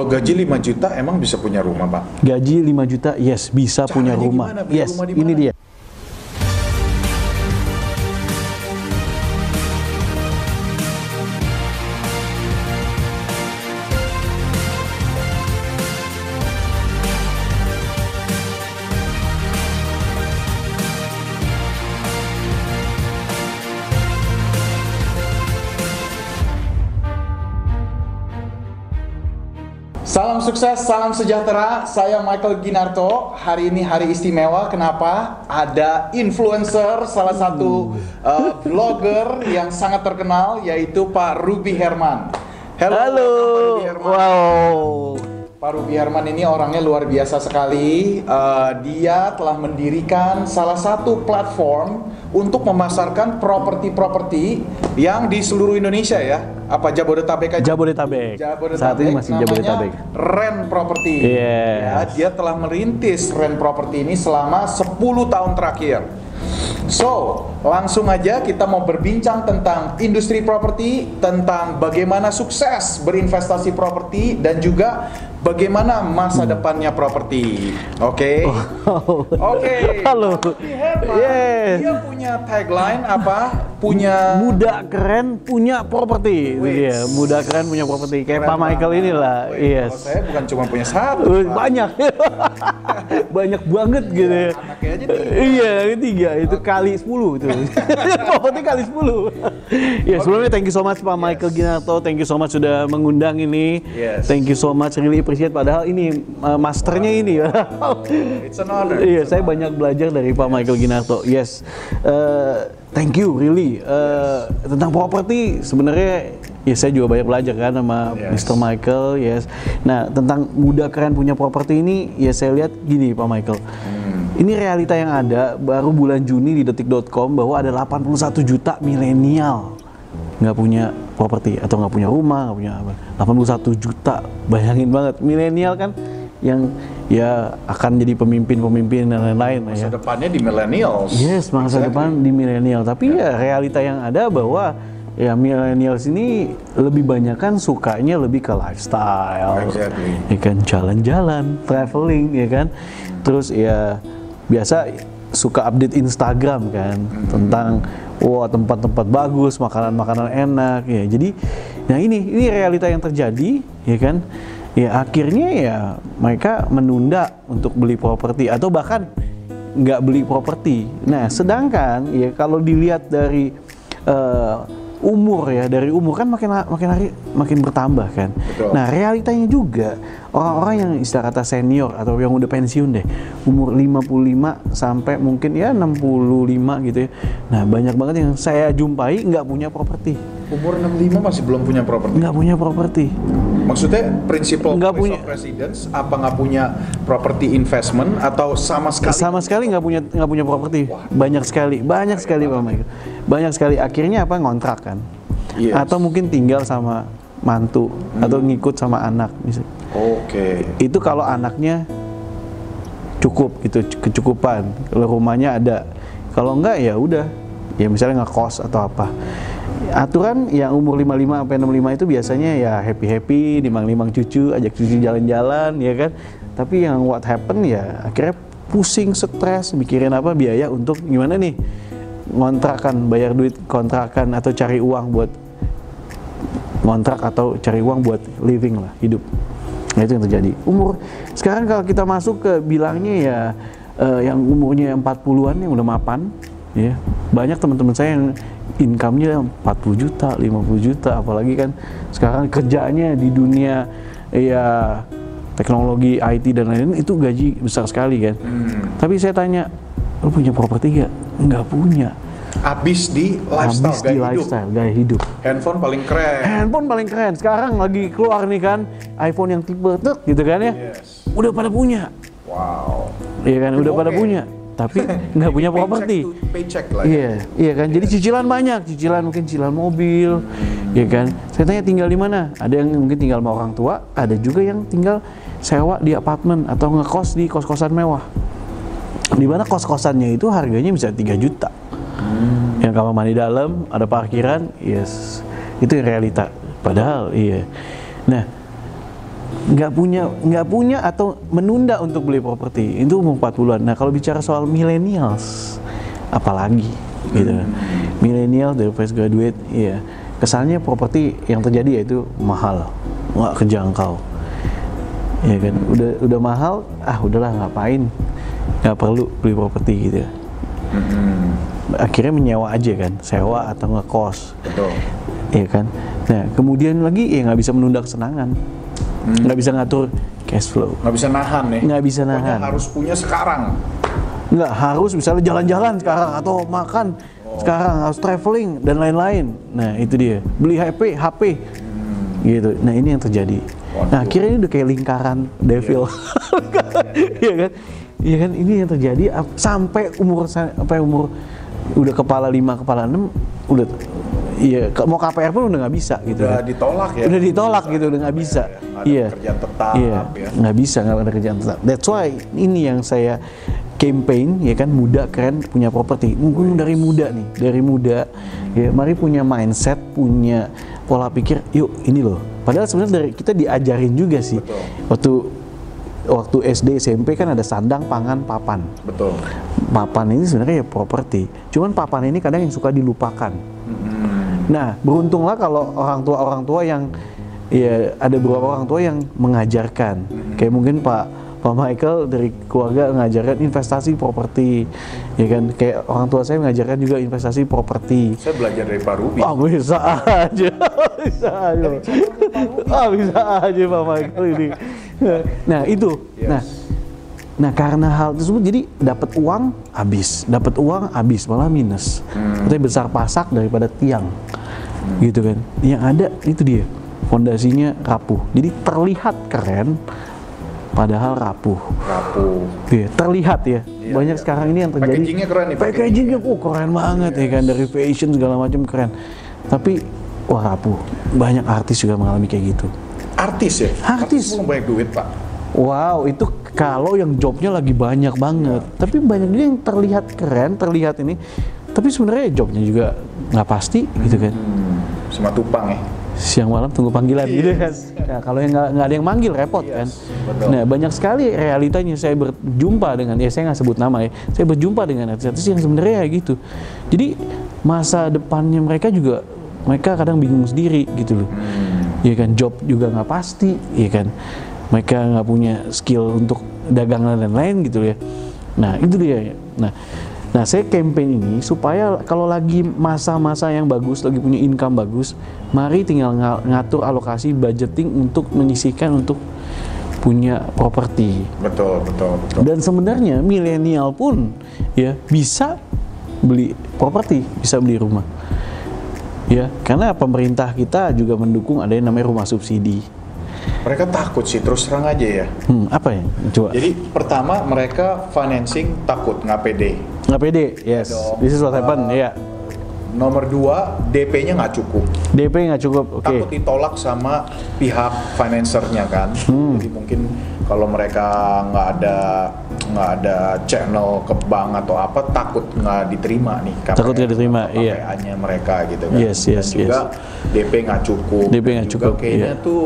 Kalau gaji 5 juta emang bisa punya rumah, Pak? Gaji 5 juta, yes, bisa punya Caranya rumah. gimana? Punya Yes, rumah ini dia. Sukses, salam sejahtera. Saya Michael Ginarto. Hari ini hari istimewa. Kenapa? Ada influencer, salah satu uh, blogger yang sangat terkenal, yaitu Pak Ruby Herman. Hello, Halo. Ruby Herman. Wow. Pak Ruby Herman ini orangnya luar biasa sekali. Uh, dia telah mendirikan salah satu platform untuk memasarkan properti-properti yang di seluruh Indonesia ya. Apa Jabodetabek aja? Jabodetabek. Jabodetabek. Saat ini masih Jabodetabek. Rent Property. Yes. Ya, dia telah merintis Rent Property ini selama 10 tahun terakhir. So, langsung aja kita mau berbincang tentang industri properti, tentang bagaimana sukses berinvestasi properti dan juga bagaimana masa depannya properti. Oke. Oke. Halo. Yes. Dia punya tagline apa? Punya Muda keren punya properti. Dia. Muda keren punya properti. Kayak Pak Michael inilah. Wih, Yes. Kalau saya bukan cuma punya satu. Banyak. Banyak banget gitu. ya. Anaknya aja tiga. Iya, tiga itu kali 10 itu. Properti kali 10. ya, sebelumnya thank you so much Pak Michael Ginarto, thank you so much sudah mengundang ini. Yes. Thank you so much, really appreciate padahal ini uh, masternya ini ya. It's an honor. Iya, saya banyak belajar dari Pak Michael Ginarto. Yes, Eh, thank you really. Eh, Tentang properti sebenarnya ya saya juga banyak belajar kan sama Yes. Mr. Michael. Yes. Nah tentang muda keren punya properti ini ya saya lihat gini Pak Michael. Ini realita yang ada baru bulan Juni di detik.com bahwa ada 81 juta milenial nggak punya properti atau nggak punya rumah nggak punya apa 81 juta bayangin banget milenial kan yang ya akan jadi pemimpin-pemimpin dan lain-lain Masa ya. depannya di millennials. Yes, masa Exactly. depan di milenial. Tapi ya realita yang ada bahwa ya milenials ini lebih banyak kan sukanya lebih ke lifestyle. Exactly. Ya kan jalan-jalan, traveling ya kan. Terus ya biasa suka update Instagram kan tentang wah tempat-tempat bagus, makanan-makanan enak ya. Jadi nah ini ini realita yang terjadi ya kan. Ya akhirnya ya mereka menunda untuk beli properti atau bahkan nggak beli properti. Nah, sedangkan ya kalau dilihat dari eh, umur ya, dari umur kan makin makin hari makin bertambah kan. Betul. Nah, realitanya juga orang-orang yang istilah kata senior atau yang udah pensiun deh, umur 55 sampai mungkin ya 65 gitu ya. Nah, banyak banget yang saya jumpai nggak punya properti. Umur 65 masih belum punya properti. Nggak punya properti. Maksudnya prinsipal Nggak punya- residence apa nggak punya property investment atau sama sekali? sama sekali nggak punya nggak punya properti. Banyak sekali banyak sekali pak Michael. Banyak sekali. Akhirnya apa? Ngontrak kan? Yes. atau mungkin tinggal sama mantu atau ngikut sama anak misalnya Oke. itu kalau anaknya cukup gitu kecukupan. Kalau rumahnya ada. Kalau enggak ya udah. Ya misalnya ngekos atau apa aturan yang umur 55 sampai 65 itu biasanya ya happy happy nimang-nimang cucu ajak cucu jalan-jalan ya kan? Tapi yang what happen ya akhirnya pusing stres mikirin apa biaya untuk gimana nih? Ngontrakan bayar duit kontrakan atau cari uang buat ngontrak atau cari uang buat living lah hidup. Nah itu yang terjadi. Umur sekarang kalau kita masuk ke bilangnya ya eh, yang umurnya 40-an yang udah mapan ya banyak teman-teman saya yang income-nya 40 juta 50 juta apalagi kan sekarang kerjanya di dunia ya teknologi IT dan lain-lain itu gaji besar sekali kan Hmm. tapi saya tanya lu punya properti gak? nggak punya Abis di lifestyle, habis gaya di hidup. lifestyle gaya hidup Handphone paling keren. handphone paling keren sekarang lagi keluar nih kan iPhone yang tipe tek gitu kan ya Yes. udah pada punya Wow. iya kan udah pada Oke. punya tapi nggak punya properti to Paycheck lah ya. Iya, iya kan. Jadi cicilan banyak, cicilan mungkin cicilan mobil, ya kan. Saya tanya tinggal di mana? Ada yang mungkin tinggal sama orang tua, ada juga yang tinggal sewa di apartemen atau ngekos di kos-kosan mewah. Di mana kos-kosannya itu harganya bisa 3 juta. Yang kamar mandi dalam, ada parkiran, yes. Itu realita. Padahal iya. Nah, nggak punya nggak punya atau menunda untuk beli properti itu umur 40-an. Nah, kalau bicara soal millennials apalagi gitu. Millennial dari fresh graduate, iya. Kesannya properti yang terjadi yaitu mahal, nggak kejangkau. Ya kan, udah udah mahal, ah udahlah ngapain? nggak perlu beli properti gitu. ya. Akhirnya menyewa aja kan, sewa atau ngekos Betul. Iya kan. Nah, kemudian lagi ya nggak bisa menunda kesenangan, nggak bisa ngatur cash flow, Nggak bisa nahan ya. nggak bisa Pokoknya nahan, harus punya sekarang. nggak harus misalnya jalan-jalan sekarang atau makan sekarang harus traveling dan lain-lain. Nah itu dia beli HP, HP, gitu. Nah ini yang terjadi. Nah akhirnya ini udah kayak lingkaran devil, Iya kan? Iya kan ini yang terjadi sampai umur sa- sampai umur udah kepala lima kepala enam udah iya mau KPR pun udah nggak bisa gitu Udah kan. ditolak ya. udah ditolak gitu udah nggak bisa ada iya pekerjaan tetap iya ya. nggak bisa nggak ada kerjaan tetap that's why ini yang saya campaign ya kan muda keren punya properti mungkin dari muda nih dari muda ya mari punya mindset punya pola pikir yuk ini loh padahal sebenarnya dari kita diajarin juga sih Betul. waktu waktu SD SMP kan ada sandang pangan papan Betul. papan ini sebenarnya ya properti cuman papan ini kadang yang suka dilupakan Hmm. Nah, beruntunglah kalau orang tua orang tua yang ya ada beberapa orang tua yang mengajarkan. Kayak mungkin Pak Pak Michael dari keluarga mengajarkan investasi properti, ya kan? Kayak orang tua saya mengajarkan juga investasi properti. Saya belajar dari Pak Ruby. Ah bisa aja, bisa aja, ah bisa aja Pak Michael ini. Nah itu, Yes. nah Nah karena hal tersebut jadi dapat uang habis, dapat uang habis malah minus. Katanya besar pasak daripada tiang, gitu kan. Yang ada itu dia fondasinya rapuh. Jadi terlihat keren, padahal rapuh. Rapuh. Iya, terlihat ya. Iya, Banyak iya. sekarang ini yang terjadi. Packagingnya keren nih, Packagingnya, oh keren banget ya kan dari fashion segala macam keren. Tapi wah rapuh. Banyak artis juga mengalami kayak gitu. Artis ya? Artis. belum banyak duit, Pak. Wow, itu kalau yang jobnya lagi banyak banget. Tapi banyak juga yang terlihat keren, terlihat ini. Tapi sebenarnya jobnya juga nggak pasti gitu kan. Hmm. Sama tupang ya. Siang malam tunggu panggilan gitu kan. Nah, kalau yang nggak ada yang manggil repot kan. betul. Nah banyak sekali realitanya saya berjumpa dengan ya saya nggak sebut nama ya. Saya berjumpa dengan artis-artis yang sebenarnya ya gitu. Jadi masa depannya mereka juga mereka kadang bingung sendiri gitu loh. Ya kan job juga nggak pasti, ya kan. Mereka nggak punya skill untuk dagang dan lain-lain gitu ya. Nah itu dia. Nah Nah, saya campaign ini supaya kalau lagi masa-masa yang bagus, lagi punya income bagus, mari tinggal nga- ngatur alokasi budgeting untuk menyisihkan untuk punya properti. Betul, betul, betul. Dan sebenarnya milenial pun ya bisa beli properti, bisa beli rumah. Ya, karena pemerintah kita juga mendukung ada yang namanya rumah subsidi. Mereka takut sih, terus terang aja ya. Hmm, apa ya? Coba. Jadi pertama mereka financing takut nggak pede. Nggak pede, yes. Dong. This is what happened, ya. Nomor dua, DP-nya nggak cukup. DP nggak cukup, oke. Takut ditolak sama pihak financernya kan. Hmm. Jadi mungkin kalau mereka nggak ada nggak ada channel ke bank atau apa, takut nggak diterima nih. KPR Takut nggak diterima, iya. KPA-nya mereka gitu kan. Yes, yes, Dan juga DP nggak cukup. DP nggak cukup, Kayaknya iya. tuh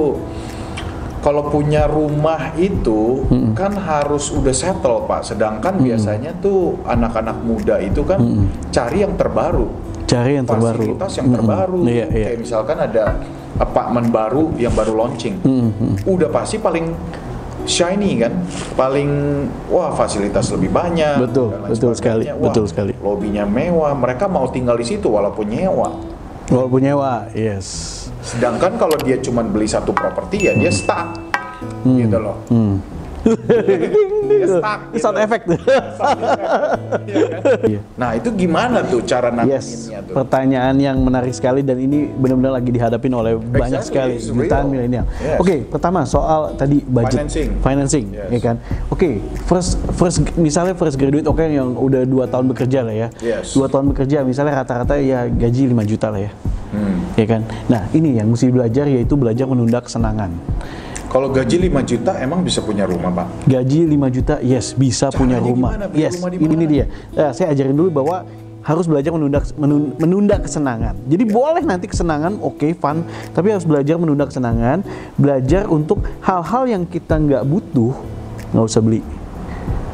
kalau punya rumah itu kan harus udah settle pak. Sedangkan biasanya tuh anak-anak muda itu kan cari yang terbaru, Cari yang terbaru. fasilitas yang Mm-mm. terbaru. Iya, iya. Kayak misalkan ada apartemen baru yang baru launching, Mm-mm. udah pasti paling shiny kan, paling wah fasilitas lebih banyak. Betul, betul sekali. Wah, betul sekali. Lobbynya mewah, mereka mau tinggal di situ walaupun nyewa. Walaupun nyewa, yes. Sedangkan kalau dia cuma beli satu properti ya dia stuck, gitu loh. Hmm. Dia stuck gitu. sound effect. Iya kan? Iya. Nah itu gimana tuh cara Yes, nanganinnya tuh? pertanyaan yang menarik sekali dan ini benar-benar lagi dihadapin oleh banyak sekali jutaan milenial. Yes. Oke, pertama soal tadi budget Financing. financing, Yes. ya kan? Oke, first first misalnya first graduate oke yang udah dua tahun bekerja lah ya. Yes. Dua tahun bekerja misalnya rata-rata ya gaji 5 juta lah ya. Hmm. Ya kan? Nah, ini yang mesti belajar yaitu belajar menunda kesenangan. Kalau gaji 5 juta emang bisa punya rumah pak? Gaji 5 juta, yes, bisa punya Caranya rumah. gimana? Punya Yes, rumah ini, dia. Nah, saya ajarin dulu bahwa harus belajar menunda menun- menunda kesenangan. Jadi boleh nanti kesenangan, oke, fun, tapi harus belajar menunda kesenangan, belajar untuk hal-hal yang kita nggak butuh, nggak usah beli.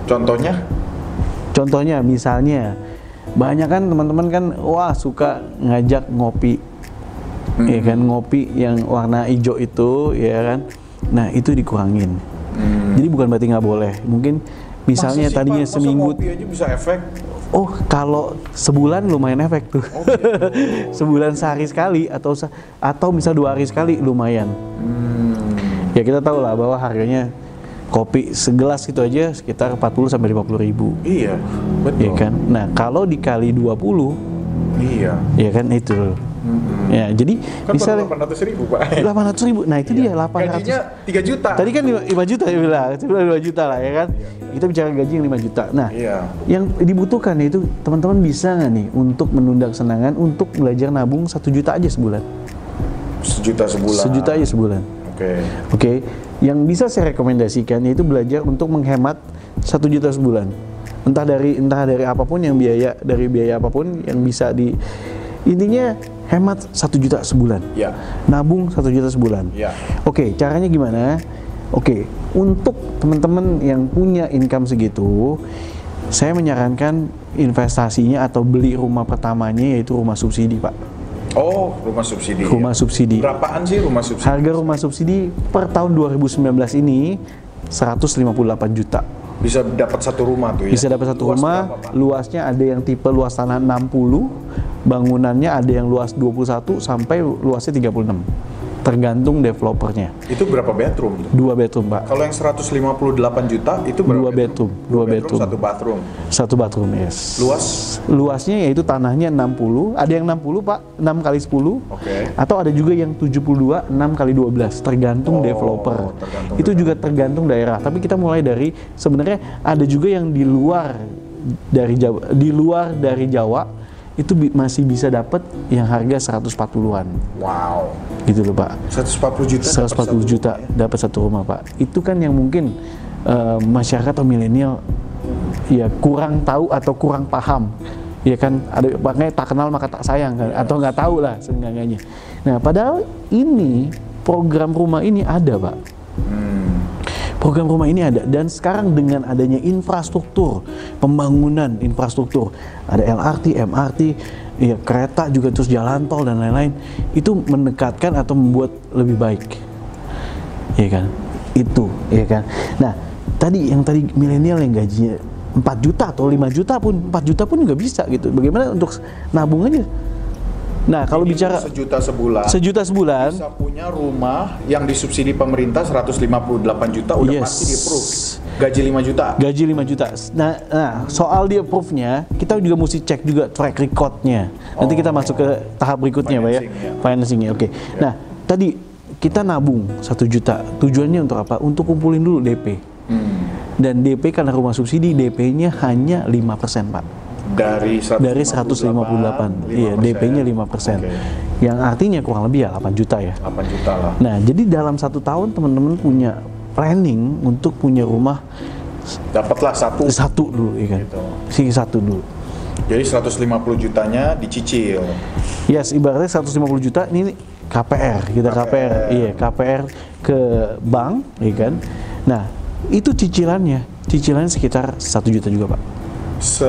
Contohnya? Contohnya, misalnya, banyak kan teman-teman kan, wah suka ngajak ngopi, Hmm. ya kan ngopi yang warna hijau itu, ya kan. Nah itu dikurangin. Jadi bukan berarti nggak boleh. Mungkin misalnya Hmm. Masa sih, tadinya Pak? Seminggu ngopi aja bisa efek? Oh, kalau sebulan lumayan efek tuh. Oh, gitu. sebulan sehari sekali atau se- atau misal dua hari sekali lumayan. Hmm. Ya kita tahu lah bahwa harganya kopi segelas itu aja sekitar 40 sampai 50 ribu. Iya, betul. Ya kan? Nah, kalau dikali 20 Iya. ya kan itu. Ya, jadi Kan misalnya baru 800 ribu pak. 800 ribu. Nah, itu dia 800. Gajinya 3 juta. Tadi kan 5, juta ya bilang, bilang 5 juta lah ya kan. Kita bicara gaji yang 5 juta. Nah, Iya. yang dibutuhkan itu teman-teman bisa nggak nih untuk menunda kesenangan untuk belajar nabung satu juta aja sebulan. Sejuta sebulan. Sejuta aja sebulan. Oke. Oke, yang bisa saya rekomendasikan yaitu belajar untuk menghemat satu juta sebulan. Entah dari entah dari apa pun yang biaya dari biaya apa pun yang bisa di intinya hemat satu juta sebulan. Ya. Nabung satu juta sebulan. Ya. Oke, caranya gimana? Oke, untuk teman-teman yang punya income segitu, saya menyarankan investasinya atau beli rumah pertamanya yaitu rumah subsidi, Pak. Oh, rumah subsidi. Rumah ya. subsidi. Berapaan sih rumah subsidi? Harga rumah subsidi per tahun 2019 ini 158 juta. Bisa dapat satu rumah tuh ya? Bisa dapat satu Luas rumah, berapa, Pak? luasnya ada yang tipe luas tanah 60, bangunannya ada yang luas 21 sampai luasnya 36. Tergantung developernya. Itu berapa bedroom? Dua bedroom, Pak. Kalau yang 158 juta itu berapa? Dua bedroom, dua bedroom. Satu bathroom. Satu bathroom, yes. Luas? Luasnya yaitu tanahnya 60, ada yang 60 Pak, 6 kali 10. Oke. Atau ada juga yang 72, 6 kali 12, tergantung Oh, developer. tergantung Itu juga tergantung daerah. Tapi kita mulai dari sebenarnya ada juga yang di luar dari Jawa, di luar dari Jawa itu bi- masih bisa dapat yang harga 140-an. Wow. Gitu loh, Pak. 140 juta. dapat 140 satu juta ya? dapat satu rumah pak itu kan yang mungkin eh, masyarakat atau milenial ya kurang tahu atau kurang paham ya kan ada makanya tak kenal maka tak sayang kan atau nggak tahu lah seenggaknya nah padahal ini program rumah ini ada pak Hmm. Program rumah ini ada. Dan sekarang dengan adanya infrastruktur pembangunan infrastruktur ada LRT MRT ya kereta juga terus jalan tol dan lain-lain itu mendekatkan atau membuat lebih baik. Ya kan? Itu ya kan? Nah tadi yang tadi milenial yang gajinya 4 juta atau 5 juta pun 4 juta pun nggak bisa gitu. Bagaimana untuk nabung aja nah kalau Minimum bicara sejuta sebulan. sejuta sebulan bisa punya rumah yang disubsidi pemerintah 158 juta udah Yes. pasti di approve. Gaji 5 juta. gaji 5 juta. Nah, nah soal di approve-nya, kita juga mesti cek juga track record-nya. Nanti kita masuk ke tahap berikutnya, Pak ya. Financing, ya. Financing-nya, oke. Nah, tadi kita nabung 1 juta. Tujuannya untuk apa? Untuk kumpulin dulu DP. Hmm. Dan DP karena rumah subsidi, DP-nya hanya 5%, Pak. Dari 158. Dari 158. Iya, 5%. DP-nya 5%. Oke. Yang artinya kurang lebih ya 8 juta ya. 8 juta lah. Nah, jadi dalam satu tahun teman-teman punya planning untuk punya rumah Dapatlah satu. satu dulu, ya kan? Gitu. Si satu dulu. Jadi 150 jutanya dicicil. Yes, ibaratnya 150 juta ini KPR, kita KPR, KPR. iya KPR ke bank, ya kan. Nah, itu cicilannya, cicilannya sekitar 1 juta juga pak, Se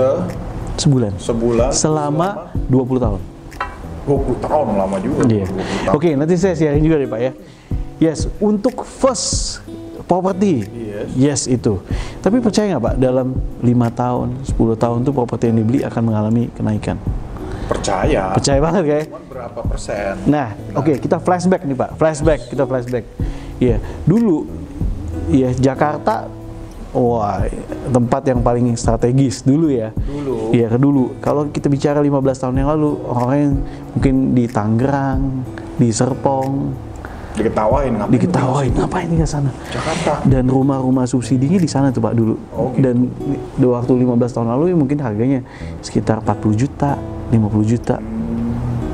sebulan, sebulan selama 20 tahun. 20 tahun lama juga. Iya. 20 tahun. Oke, nanti saya sharing juga nih pak ya. Yes, untuk first property, Yes. yes itu. Tapi percaya nggak pak, dalam lima tahun, 10 tahun tuh properti yang dibeli akan mengalami kenaikan. Percaya. Percaya banget kayak. Berapa persen? Nah, oke kita flashback nih Pak, flashback, kita flashback. Iya, dulu ya Jakarta wah tempat yang paling strategis dulu ya. Dulu. Iya dulu. Kalau kita bicara 15 tahun yang lalu, orang yang mungkin di Tangerang, di Serpong, Diketawain ngapain? diketawain ngapain ke sana. Jakarta. Dan rumah-rumah subsidinya di sana tuh Pak dulu. Oh, gitu. Dan di waktu 15 tahun lalu ya mungkin harganya sekitar 40 juta, 50 juta.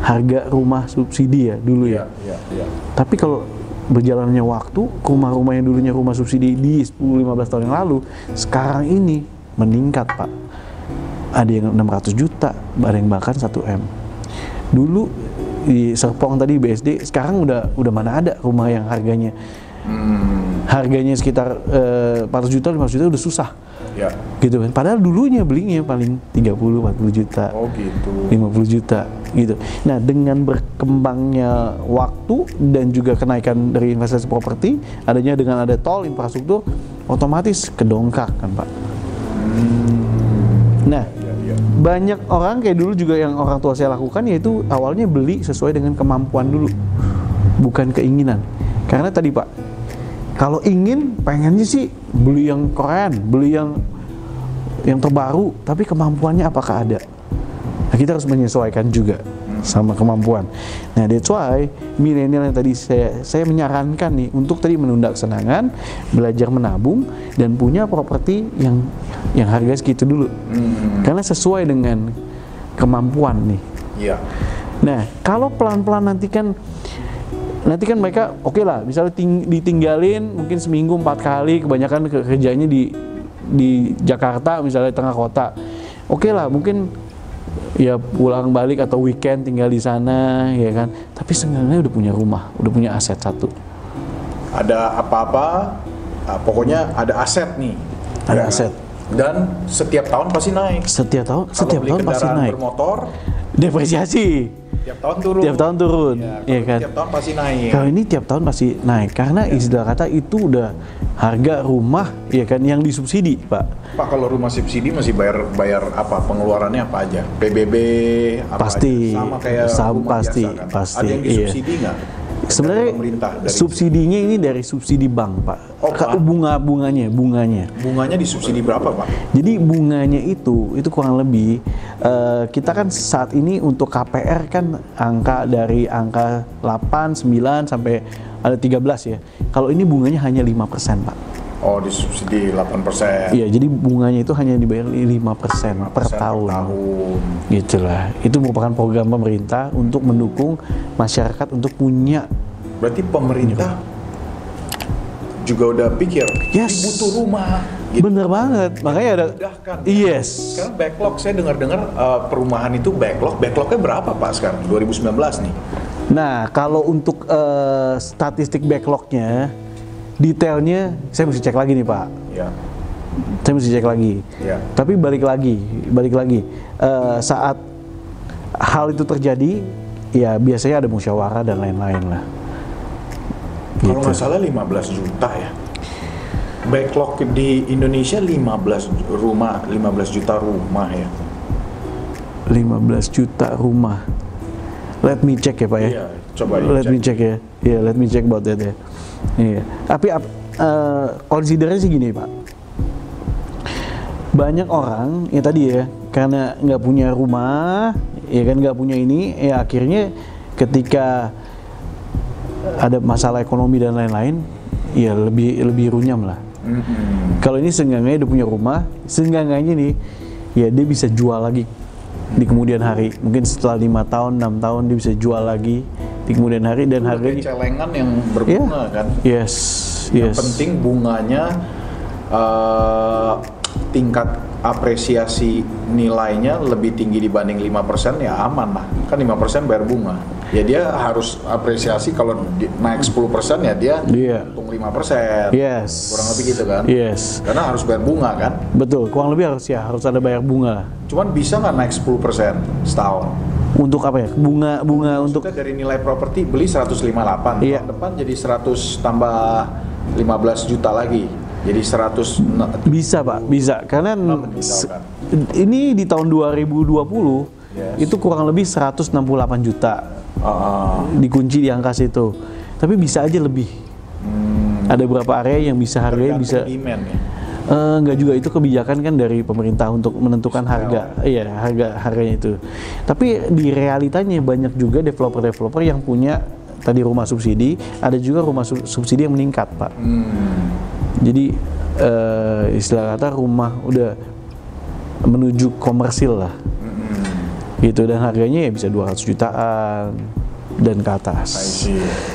Harga rumah subsidi ya dulu ya. Iya, iya. Tapi kalau berjalannya waktu, rumah-rumah yang dulunya rumah subsidi di 10-15 tahun yang lalu, sekarang ini meningkat Pak. Ada yang 600 juta, ada yang bahkan 1 M. Dulu di Serpong tadi BSD, sekarang udah udah mana ada rumah yang harganya Hmm, harganya sekitar eh, 400 juta, 500 juta udah susah ya. gitu kan. Padahal dulunya belinya paling 30, 40 juta. Oh gitu. 50 juta gitu. Nah, dengan berkembangnya waktu dan juga kenaikan dari investasi properti, adanya dengan ada tol infrastruktur otomatis kedongkrak kan, Pak. Nah, Ya, ya. banyak orang kayak dulu juga yang orang tua saya lakukan yaitu awalnya beli sesuai dengan kemampuan dulu, bukan keinginan. Karena tadi, Pak, kalau ingin pengennya sih beli yang keren, beli yang yang terbaru, tapi kemampuannya apakah ada? Nah, kita harus menyesuaikan juga sama kemampuan. Nah, that's why milenial yang tadi saya saya menyarankan nih untuk tadi menunda kesenangan, belajar menabung dan punya properti yang yang harga segitu dulu. Hmm, Karena sesuai dengan kemampuan nih. Iya. Nah, kalau pelan-pelan nanti kan nanti kan mereka oke lah, misalnya ting- ditinggalin mungkin seminggu empat kali, kebanyakan ke- kerjanya di di Jakarta misalnya tengah kota. Oke lah, mungkin ya pulang balik atau weekend tinggal di sana, ya kan. Tapi seenggaknya udah punya rumah, udah punya aset satu. Ada apa-apa, ah, pokoknya ada aset nih. Ada Ya kan? aset. Dan setiap tahun pasti naik. Setiap tahun, Kalau setiap beli tahun pasti naik. bermotor, Depresiasi. Tiap tahun turun. Tiap tahun turun, Ya, iya kan? Tiap tahun pasti naik. Kalau ini tiap tahun pasti naik karena istilah kata itu udah harga rumah ya kan yang disubsidi, Pak. Pak kalau rumah subsidi masih bayar bayar apa pengeluarannya apa aja? PBB apa Pasti. aja? sama kayak Sama, rumah pasti, biasa kan? pasti, Ada yang iya. disubsidi nggak? Sebenarnya Dari pemerintah dari subsidinya ini dari subsidi bank, Pak. Oh, Pak. bunga bunganya, bunganya. bunganya disubsidi berapa pak? Jadi bunganya itu itu kurang lebih eh, kita kan saat ini untuk KPR kan angka dari angka 8, 9 sampai ada 13 ya. Kalau ini bunganya hanya 5%, Pak. Oh disubsidi 8 persen. Iya, jadi bunganya itu hanya dibayar 5% per tahun. tahun. Gitulah. Itu merupakan program pemerintah untuk mendukung masyarakat untuk punya Berarti pemerintah juga udah pikir, Yes. "Ini butuh rumah. Gitu. bener banget. Makanya ada Mudahkan. Yes. Sekarang backlog saya dengar-dengar eh, perumahan itu backlog. Backlognya berapa pak sekarang? 2019 nih. Nah, kalau untuk eh, statistik backlognya, detailnya saya mesti cek lagi nih Pak. Ya. Saya mesti cek lagi. Ya. Tapi balik lagi, balik lagi. Eh, saat hal itu terjadi, ya biasanya ada musyawarah dan lain-lain lah. Kalau Gitu. nggak salah 15 juta ya. Backlog di Indonesia 15 rumah, 15 juta rumah ya. 15 juta rumah. Let me check ya Pak ya. Iya, coba Let dicek. me check ya. Iya, let me check about that ya. Iya. Tapi ap- eh, considernya sih gini Pak. Banyak orang ya tadi ya karena nggak punya rumah, ya kan nggak punya ini, ya akhirnya ketika ada masalah ekonomi dan lain-lain, ya lebih lebih runyam lah. Mm-mm. Kalau ini seenggaknya udah punya rumah, seenggaknya nih ya dia bisa jual lagi di kemudian hari. Mungkin setelah lima tahun, enam tahun dia bisa jual lagi di kemudian hari dan harganya celengan yang berbunga kan. yes, Yang yes. penting bunganya eh, tingkat apresiasi nilainya lebih tinggi dibanding 5% ya aman lah. Kan 5% bayar bunga. Ya dia harus apresiasi kalau di- naik 10% ya dia Iya. untung 5%. Yes. Kurang lebih gitu kan. Yes. Karena harus bayar bunga kan. Betul, kurang lebih harus ya harus ada bayar bunga. Cuman bisa nggak naik 10% setahun? Untuk apa ya? Bunga bunga untuk Kita dari nilai properti beli 158, Iya. tahun depan jadi 100 tambah 15 juta lagi. Jadi 100 na- bisa, Pak, bisa. Karena misalkan? ini di tahun 2020 Yes. itu kurang lebih 168 juta. Ah, dikunci di angka situ. Tapi bisa aja lebih. hmm, Ada beberapa area yang bisa harganya bisa demand ya. Eh, nggak juga itu kebijakan kan dari pemerintah untuk menentukan harga, iya harga harganya itu. Tapi di realitanya banyak juga developer-developer yang punya tadi rumah subsidi, ada juga rumah su- subsidi yang meningkat pak. Hmm. Jadi eh, istilah kata rumah udah menuju komersil lah, Hmm. gitu dan harganya ya bisa 200 jutaan dan ke atas.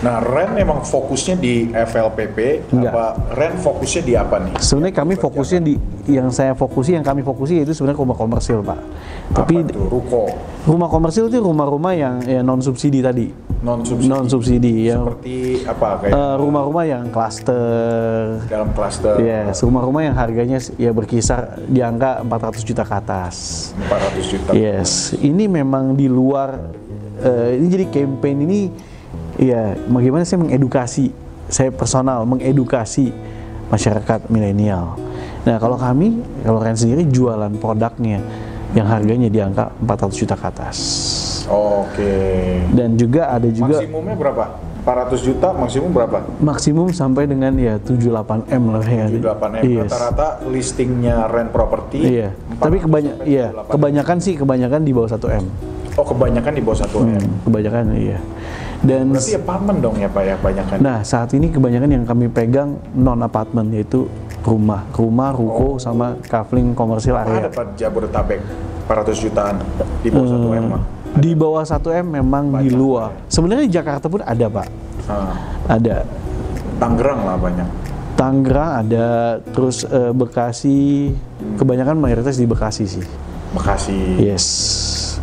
Nah, Ren emang fokusnya di FLPP, Enggak. apa Ren fokusnya di apa nih? Sebenarnya kami fokusnya di yang saya fokusi, yang kami fokusi itu sebenarnya rumah komersil pak. Tapi apa tuh? Ruko, rumah komersil itu rumah-rumah yang ya, non subsidi tadi, non subsidi. non subsidi yang Seperti apa kayak eh, rumah-rumah yang klaster. dalam klaster Yes, rumah-rumah yang harganya ya berkisar di angka 400 juta ke atas. 400 juta. Yes, ini memang di luar eh, ini jadi campaign ini ya bagaimana saya mengedukasi saya personal mengedukasi masyarakat milenial. Nah, kalau kami kalau Ren sendiri jualan produknya yang harganya di angka 400 juta ke atas. Oke. Dan juga ada juga Maksimumnya berapa? 400 juta maksimum berapa? maksimum sampai dengan ya 78 M lah ya. 78 M. Yes. Rata-rata listingnya Ren Property. Iya. 400 Tapi kebanyak sampai iya, 78. kebanyakan sih kebanyakan di bawah 1 M. Oh, kebanyakan di bawah 1 M. Hmm, kebanyakan iya. Dan Berarti apartemen dong ya Pak ya kebanyakan. Nah, saat ini kebanyakan yang kami pegang non apartemen yaitu rumah, rumah, ruko sama kafling komersil Apa ada area. Pak Jabodetabek 400 jutaan di bawah 1 M mah. Di bawah 1 M memang di luar. Sebenarnya di Jakarta pun ada, Pak. Ah, Ada. Tangerang lah banyak. Tangerang ada, terus eh, Bekasi, kebanyakan mayoritas di Bekasi sih. Bekasi, Yes,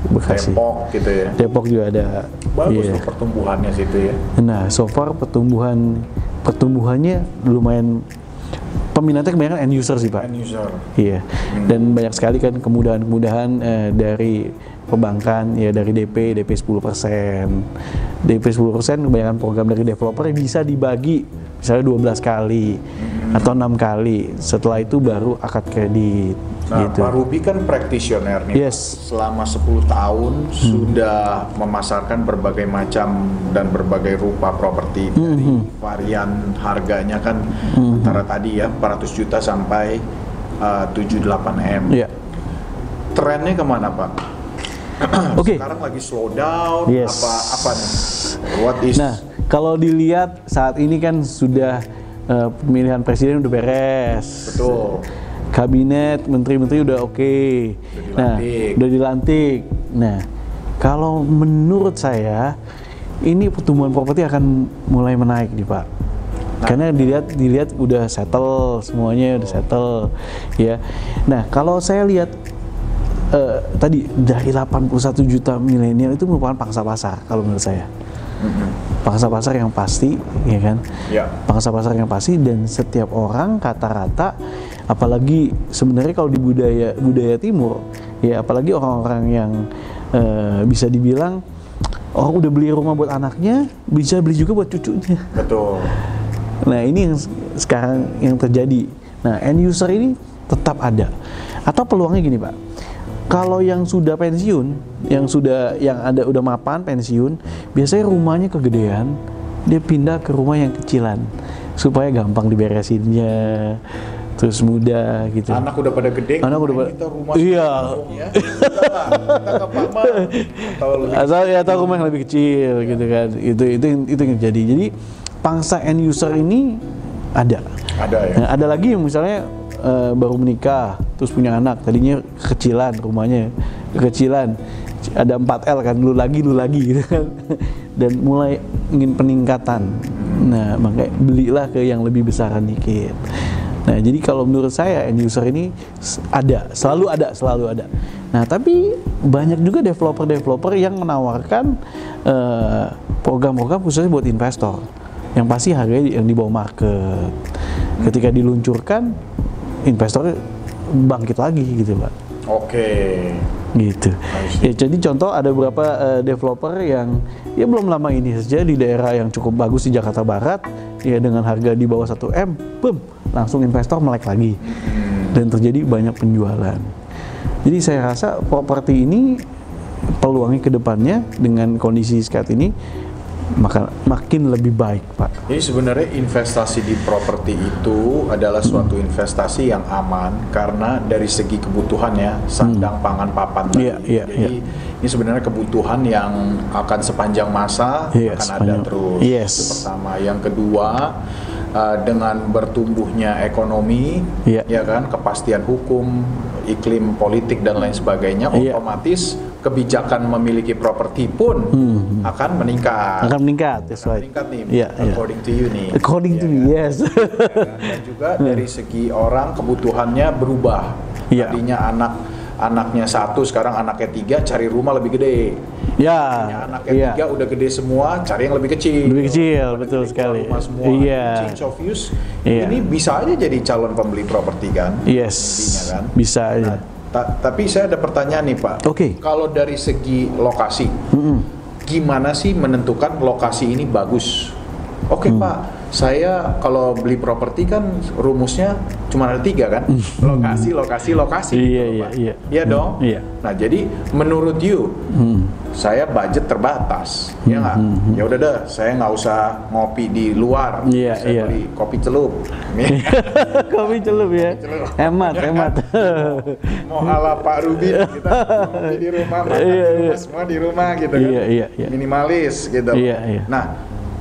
Bekasi. Depok gitu ya. Depok juga ada. Bagus tuh pertumbuhannya situ ya. Nah, so far pertumbuhan pertumbuhannya lumayan peminatnya kebanyakan end user sih, Pak. End user. Iya, dan banyak sekali kan kemudahan-kemudahan eh, dari perbankan ya dari DP, DP 10%. DP 10% kebanyakan program dari developer yang bisa dibagi misalnya 12 kali atau enam kali. Setelah itu baru akad kredit Nah, gitu. Pak Ruby kan practitioner nih. Yes. Selama 10 tahun sudah memasarkan berbagai macam dan berbagai rupa properti dari varian harganya kan antara tadi ya 400 juta sampai uh, 78 M. Iya. Trennya ke mana Pak? Oke. Sekarang lagi slow down Yes. apa apa nih? What is Nah, kalau dilihat saat ini kan sudah eh, pemilihan presiden udah beres. betul. Kabinet menteri-menteri udah oke. Nah dilantik. udah dilantik. Nah kalau menurut saya ini pertumbuhan properti akan mulai menaik nih pak. Karena dilihat dilihat udah settle semuanya udah settle ya. Nah kalau saya lihat eh, tadi dari 81 juta milenial itu merupakan pangsa pasar kalau menurut saya. Pangsa pasar yang pasti ya kan? Ya. pangsa pasar yang pasti dan setiap orang rata-rata apalagi sebenarnya kalau di budaya budaya timur ya apalagi orang-orang yang eh, bisa dibilang orang udah beli rumah buat anaknya bisa beli juga buat cucunya. Betul. nah ini yang sekarang yang terjadi. Nah end user ini tetap ada. Atau peluangnya gini pak. Kalau yang sudah pensiun yang sudah yang ada udah mapan pensiun biasanya rumahnya kegedean dia pindah ke rumah yang kecilan supaya gampang diberesinnya terus mudah gitu Anak udah pada gede. Anak udah pada- kita rumah Iya. ya. Asal ya atau rumah yang lebih kecil gitu kan itu itu itu yang terjadi jadi pangsa end user ini ada ada ya. Nah, ada lagi misalnya eh, baru menikah terus punya anak tadinya kecilan rumahnya kecilan ada 4 L kan lu lagi lu lagi gitu kan dan mulai ingin peningkatan nah makanya belilah ke yang lebih besaran dikit nah jadi kalau menurut saya end user ini ada selalu ada selalu ada. Nah tapi banyak juga developer-developer yang menawarkan eh, program-program khususnya buat investor. Yang pasti harganya yang di bawah market. Ketika diluncurkan investor bangkit lagi gitu pak Oke. Gitu. Ya jadi contoh ada beberapa eh, developer yang ya belum lama ini saja di daerah yang cukup bagus di Jakarta Barat ya dengan harga di bawah 1 m boom langsung investor melek lagi. Dan terjadi banyak penjualan. Jadi saya rasa properti ini peluangnya ke depannya dengan kondisi saat ini maka makin lebih baik, Pak. Jadi sebenarnya investasi di properti itu adalah suatu investasi yang aman karena dari segi kebutuhannya sandang pangan papan tadi. Iya, iya, Jadi iya. ini sebenarnya kebutuhan yang akan sepanjang masa Iya, akan ada sepanjang- terus. Yes. Itu pertama. Yang kedua uh, dengan bertumbuhnya ekonomi, Iya. ya kan, kepastian hukum, iklim politik dan lain sebagainya, Iya. otomatis kebijakan memiliki properti pun akan meningkat. Hmm. Akan meningkat, that's Akan right. meningkat nih, Iya, iya. according to you nih. According to Iya me, kan? yes. dan juga dari segi orang kebutuhannya berubah. Iya. Tadinya anak anaknya satu, sekarang anaknya tiga, cari rumah lebih gede. ya, Tadinya anaknya iya. tiga udah gede semua, cari yang lebih kecil. Lebih kecil, Pada betul gede sekali. Rumah semua. Iya. Change of use. Iya. Ini bisa aja jadi calon pembeli properti kan? Yes, Intinya kan? bisa aja. Nah, ta- tapi saya ada pertanyaan nih Pak. Oke. Kalau dari segi lokasi, gimana sih menentukan lokasi ini bagus? Oke Mm. Pak, saya kalau beli properti kan rumusnya cuma ada tiga kan? Lokasi, lokasi, lokasi. Iya, gitu, iya, Pak. iya. Iya dong. Iya. Nah jadi menurut you, saya budget terbatas, ya nggak? Ya udah deh, saya nggak usah ngopi di luar. Hmm, Iya, saya iya. beli kopi celup. Kopi celup ya. Hemat, hemat. mau ala Pak Rubin kita di rumah makan Iya, di rumah iya. semua di rumah gitu kan Iya, iya, iya. minimalis gitu Iya, iya. nah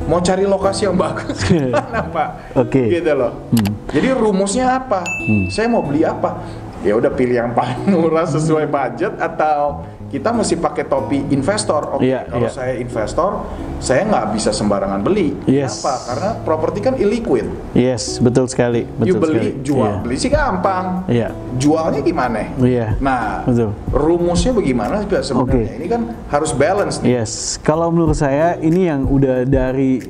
mau cari lokasi yang bagus. Gimana Pak? Oke. Hmm. gitu loh. Jadi rumusnya apa? Saya mau beli apa? Ya udah pilih yang paling murah sesuai budget atau kita mesti pakai topi investor oke Iya, kalau iya. saya investor saya nggak bisa sembarangan beli Yes. Kenapa? karena properti kan illiquid Yes, betul sekali, betul you beli sekali. jual Iya. beli sih gampang Iya. jualnya gimana Iya. Nah, Betul. rumusnya bagaimana sebenarnya? Oke. Ini kan harus balance nih. Yes, kalau menurut saya ini yang udah dari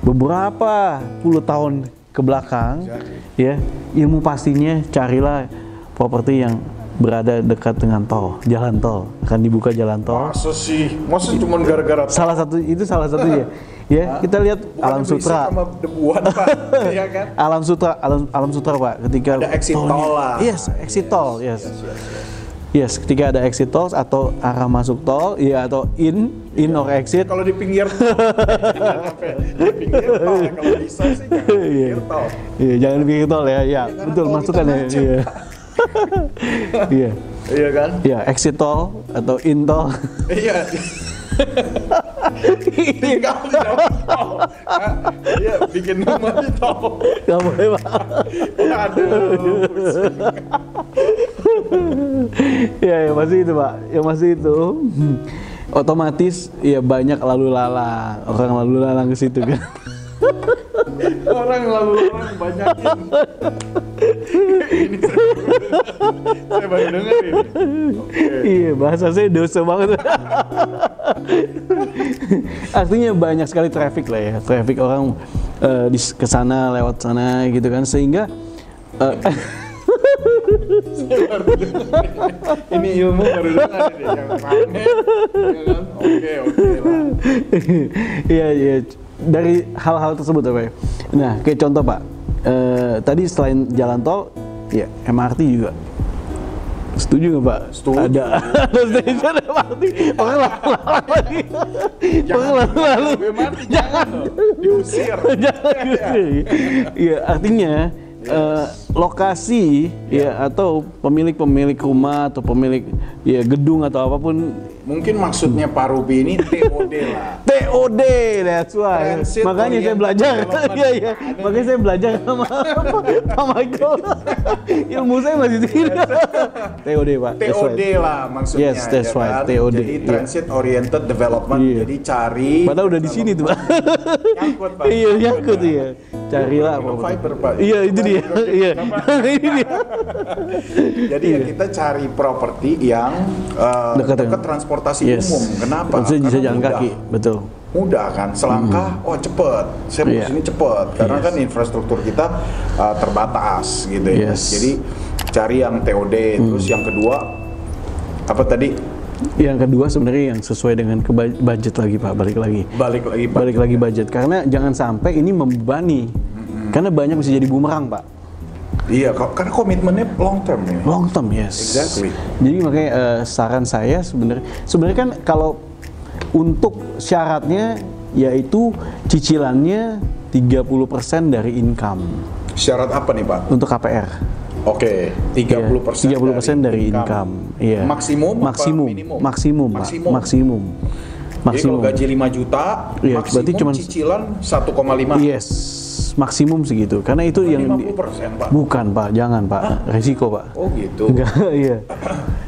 beberapa puluh tahun ke belakang, ya ilmu pastinya carilah properti yang berada dekat dengan tol, jalan tol akan dibuka jalan tol. Masa sih? Masa cuma gara-gara Salah satu itu salah satunya, ya kita lihat alam sutra. sama debuan Pak, ya kan? Alam sutra, alam, alam sutra pak, ketika Ada exit tolnya- tol lah. Yes, exit Yes, tol, yes. Yes, ketika ada exit tol atau arah masuk tol, ya atau in, in or exit, Kalau di pinggir tol, di pinggir tol. ya. Kalau bisa sih jangan di pinggir tol. Iya, jangan di pinggir tol ya. Ya, karena betul tol masukkan ya. Iya. Iya. Iya kan? Iya, exit tol atau in tol. Iya. Tol. Hah? Iya, bikin rumah di tol. Gak boleh, Pak. Aduh. Iya, ya masih itu, Pak. Yang masih itu. Otomatis ya banyak lalu lalang, orang lalu lalang ke situ kan. orang lalu orang banyakin ini saya baru, dengar ini iya, bahasa saya dosa banget. Artinya banyak sekali traffic lah ya, traffic orang eh, di ke sana lewat sana gitu kan sehingga eh, dengar ini ilmu baru dengar ini yang ya kan? oke oke lah Iya, iya. Dari hal-hal tersebut apa ya? Nah, kayak contoh Pak, eh, tadi selain jalan tol, ya MRT juga. Setuju nggak Pak? Setuju. Ada, ada station MRT. Orang lalu-lalu lagi. Orang tinggal mati jangan diusir Jangan gitu. Iya, artinya eh, lokasi ya atau pemilik-pemilik rumah atau pemilik ya gedung atau apa pun mungkin maksudnya Pak Ruby ini TOD lah TOD, that's why. Transit Makanya saya Oriented belajar. Iya, iya. Makanya saya belajar sama Pak Michael. Ilmu saya masih di sini. TOD, Pak. That's TOD right. lah maksudnya Yes, that's ya right, kan? TOD, jadi iya. transit oriented development Iya. jadi cari Padahal udah di sini tuh, Pak. nyangkut Pak Iya, nyangkut iya. Carilah Minum apa. fiber, Pak. Iya, itu dia. Iya. Ini dia. Jadi ya kita cari properti yang uh, Dekat dekat, transportasi Yes. umum. Kenapa? Maksudnya bisa Karena jalan mudah. kaki, betul. Mudah kan, selangkah, oh cepet. Saya mau Iya. sini cepet. Karena Yes. kan infrastruktur kita uh, terbatas gitu ya. Yes. Jadi cari yang TOD. Terus yang kedua apa tadi? Yang kedua sebenarnya yang sesuai dengan ke budget lagi, Pak. Balik lagi. Balik lagi Pak. Balik lagi budget karena jangan sampai ini membebani. Karena banyak bisa jadi bumerang, Pak. Iya, karena komitmennya long term ini. Long term, yes. Exactly. Jadi makanya eh, saran saya sebenarnya sebenarnya kan kalau untuk syaratnya yaitu cicilannya 30% dari income Syarat apa nih Pak? untuk KPR. Oke, 30 persen. Iya, 30% dari income. Iya. Maksimum? apa Maksimum. minimum? Maksimum, Pak. Maksimum. Maksimum. Jadi kalau Maksimum. gaji 5 juta, Iya, maksimum berarti cuman- cicilan 1,5. Yes, maksimum segitu. Karena itu yang 50% Pak. bukan, Pak. Jangan, Pak. Resiko, Pak. Oh gitu. Enggak, iya.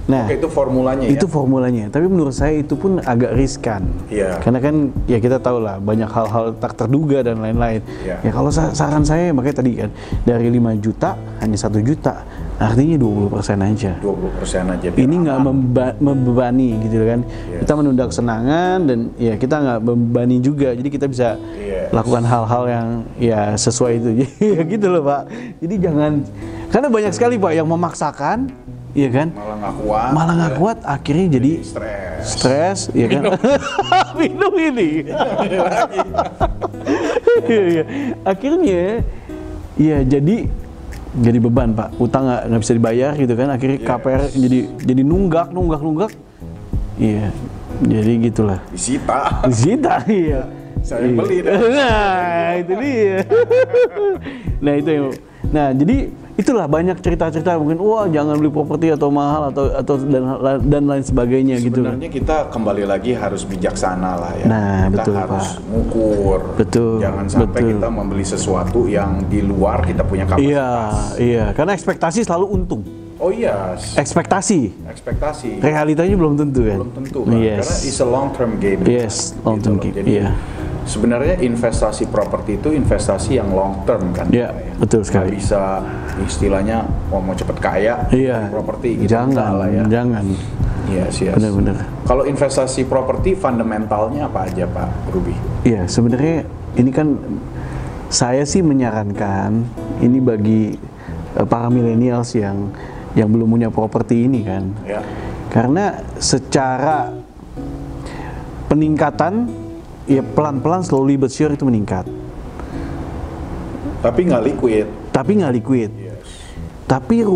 Nah, Oke, itu formulanya ya. itu formulanya. Tapi menurut saya itu pun agak riskan. Iya. Karena kan ya kita tahu lah banyak hal-hal tak terduga dan lain-lain. Iya. Ya kalau sa- saran saya makanya tadi kan dari 5 juta hanya satu juta. Artinya 20% aja. 20% aja. biar Ini nggak memba- membebani gitu kan. Yes. Kita menunda kesenangan dan ya kita nggak membebani juga. Jadi kita bisa Yes. lakukan hal-hal yang ya sesuai itu. ya gitu loh, Pak. Jadi jangan karena banyak sekali Pak yang memaksakan, iya kan? malah nggak kuat. Malah nggak ya. kuat akhirnya jadi Stres. stres ya kan minum ini Iya, iya. akhirnya ya jadi jadi beban pak utang nggak nggak bisa dibayar gitu kan akhirnya Yes. KPR jadi jadi nunggak nunggak nunggak iya jadi gitulah Disita. disita iya Saya Iya. beli dah. nah itu dia nah itu yang nah jadi itulah banyak cerita-cerita mungkin wah jangan beli properti atau mahal atau atau dan dan lain sebagainya gitu kan Sebenarnya kita kembali lagi harus bijaksana lah ya. Nah, kita betul, harus Pak. mengukur. Betul, Jangan sampai betul. kita membeli sesuatu yang di luar kita punya kapasitas. Iya, iya. Karena ekspektasi selalu untung. Oh iya, Ekspektasi, ekspektasi. realitanya belum tentu kan? belum tentu kan Yes. karena it's a long term game Yes, long term loh. game, jadi iya. Sebenarnya investasi properti itu investasi yang long term kan Iya, Pak, betul Nggak sekali. bisa istilahnya oh, mau cepet kaya beli properti gitu jangan, lah ya jangan. yes, yes. Benar-benar. kalau investasi properti fundamentalnya apa aja Pak Ruby Iya, sebenarnya ini kan saya sih menyarankan ini bagi eh, para millennials yang yang belum punya properti ini kan. ya Karena secara peningkatan ya pelan-pelan slowly but sure itu meningkat. tapi nggak liquid Tapi nggak liquid. yes. Tapi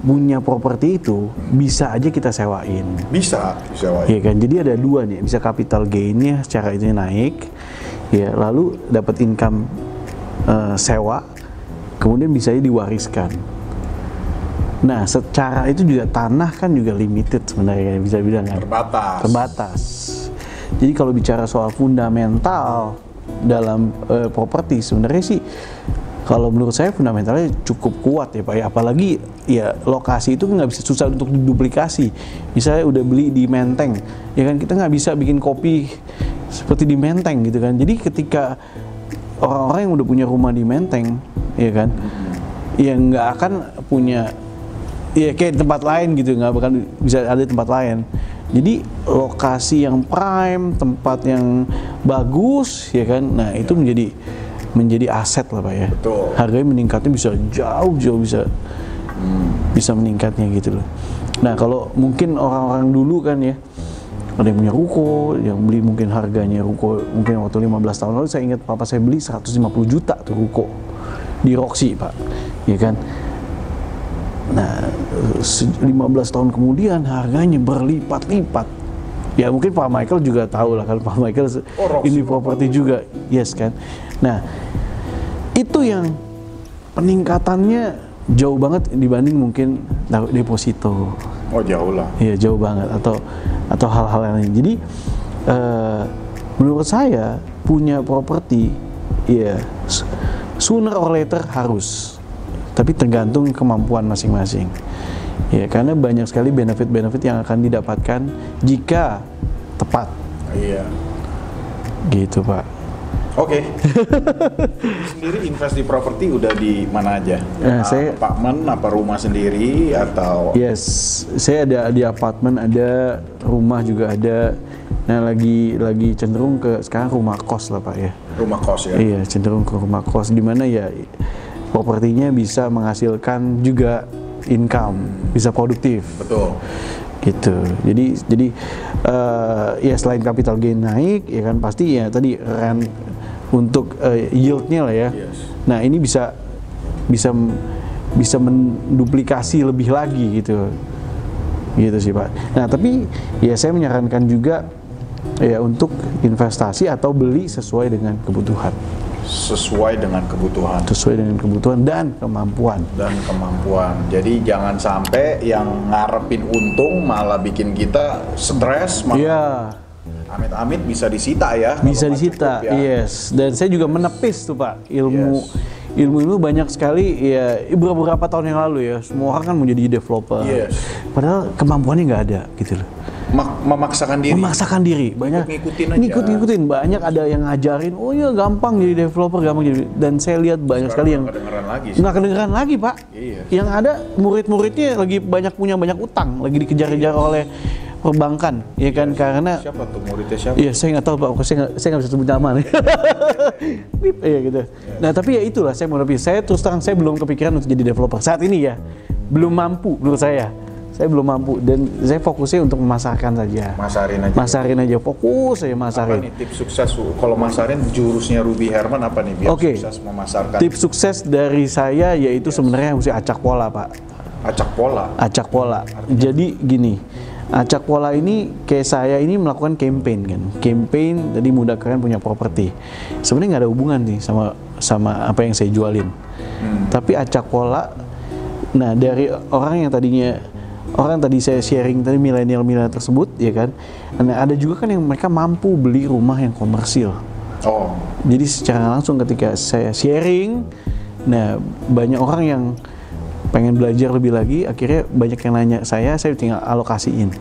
punya properti itu bisa aja kita sewain. bisa bisa Iya kan, jadi ada dua nih, bisa capital gainnya secara itu naik, ya lalu dapat income eh, sewa, kemudian bisa diwariskan. Nah, secara itu juga tanah kan juga limited sebenarnya bisa bilang kan, terbatas terbatas. Jadi kalau bicara soal fundamental dalam eh, properti sebenarnya sih kalau menurut saya fundamentalnya cukup kuat ya Pak ya. Apalagi ya lokasi itu nggak bisa susah untuk diduplikasi. Misalnya udah beli di Menteng ya kan kita nggak bisa bikin kopi seperti di Menteng gitu kan. Jadi ketika orang-orang yang udah punya rumah di Menteng ya kan ya nggak akan punya ya kayak tempat lain gitu nggak bahkan bisa ada tempat lain jadi lokasi yang prime tempat yang bagus ya kan? Nah itu menjadi menjadi aset lah pak ya. Betul. harganya meningkatnya bisa jauh jauh bisa bisa meningkatnya gitu loh. Nah kalau mungkin orang-orang dulu kan ya ada yang punya ruko yang beli mungkin harganya ruko mungkin waktu 15 tahun lalu saya ingat papa saya beli 150 juta tuh ruko di Roxy pak. Ya kan Nah, se- 15 tahun kemudian harganya berlipat-lipat. Ya mungkin Pak Michael juga tahu lah kan Pak Michael Oh, ini properti juga, yes kan. Nah, itu yang peningkatannya jauh banget dibanding mungkin deposito. oh jauh lah Iya jauh banget atau atau hal-hal lain. Jadi eh, menurut saya punya properti ya s- sooner or later harus. Tapi tergantung kemampuan masing-masing. Ya karena banyak sekali benefit-benefit yang akan didapatkan jika tepat iya gitu, Pak. Oke. sendiri invest di properti udah di mana aja? Eh, saya- apartemen apa rumah sendiri atau Yes, saya ada di apartemen, ada rumah juga ada. Nah, lagi lagi cenderung ke sekarang rumah kos lah, Pak ya. rumah kos ya? Iya, cenderung ke rumah kos di mana ya propertinya bisa menghasilkan juga income, bisa produktif Betul. gitu. Jadi jadi eh, ya selain capital gain naik ya kan pasti ya tadi rent untuk eh, yieldnya lah ya. Yes. Nah, ini bisa bisa bisa menduplikasi lebih lagi gitu. Gitu sih, Pak. Nah, tapi ya saya menyarankan juga ya untuk investasi atau beli sesuai dengan kebutuhan, Sesuai dengan kebutuhan sesuai dengan kebutuhan dan kemampuan. dan kemampuan. Jadi jangan sampai yang ngarepin untung malah bikin kita stres, Iya, amit-amit bisa disita ya. bisa disita. cukup ya. Yes, dan saya juga menepis tuh Pak ilmu ilmu-ilmu banyak sekali ya beberapa tahun yang lalu ya. Semua orang kan mau jadi developer. Yes. Padahal kemampuannya nggak ada gitu loh. Mak- memaksakan diri. memaksakan diri banyak Ngikut-ngikutin aja. ngikut-ngikutin banyak ada yang ngajarin oh ya gampang jadi developer gampang jadi dan saya lihat banyak sekali yang kedengeran lagi sih. nggak kedengeran lagi pak Iya. yang ada murid-muridnya lagi banyak punya banyak utang lagi dikejar-kejar oleh perbankan ya kan karena Siapa tuh muridnya siapa? Iya, saya nggak tahu pak, saya nggak saya nggak bisa sebut nama nih. Bip, iya gitu. Nah tapi ya itulah saya mau lebih. Saya terus terang saya belum kepikiran untuk jadi developer saat ini ya, belum mampu menurut saya. Saya belum mampu dan saya fokusnya untuk memasarkan saja. Masarin aja. Masarin aja, fokus saya Apa masarin. nih tips sukses kalau masarin jurusnya Ruby Herman apa nih biar Oke. sukses memasarkan Tips sukses dari saya yaitu sebenarnya mesti acak pola pak. acak pola? acak pola. Jadi gini, acak pola ini kayak saya ini melakukan campaign kan, campaign tadi mudah kalian punya properti. Sebenarnya nggak ada hubungan nih sama sama apa yang saya jualin. Tapi acak pola, nah dari orang yang tadinya orang tadi saya sharing tadi milenial-milenial tersebut ya kan, nah ada juga kan yang mereka mampu beli rumah yang komersil. Oh, Jadi secara langsung ketika saya sharing, nah banyak orang yang pengen belajar lebih lagi, akhirnya banyak yang nanya saya, saya tinggal alokasiin.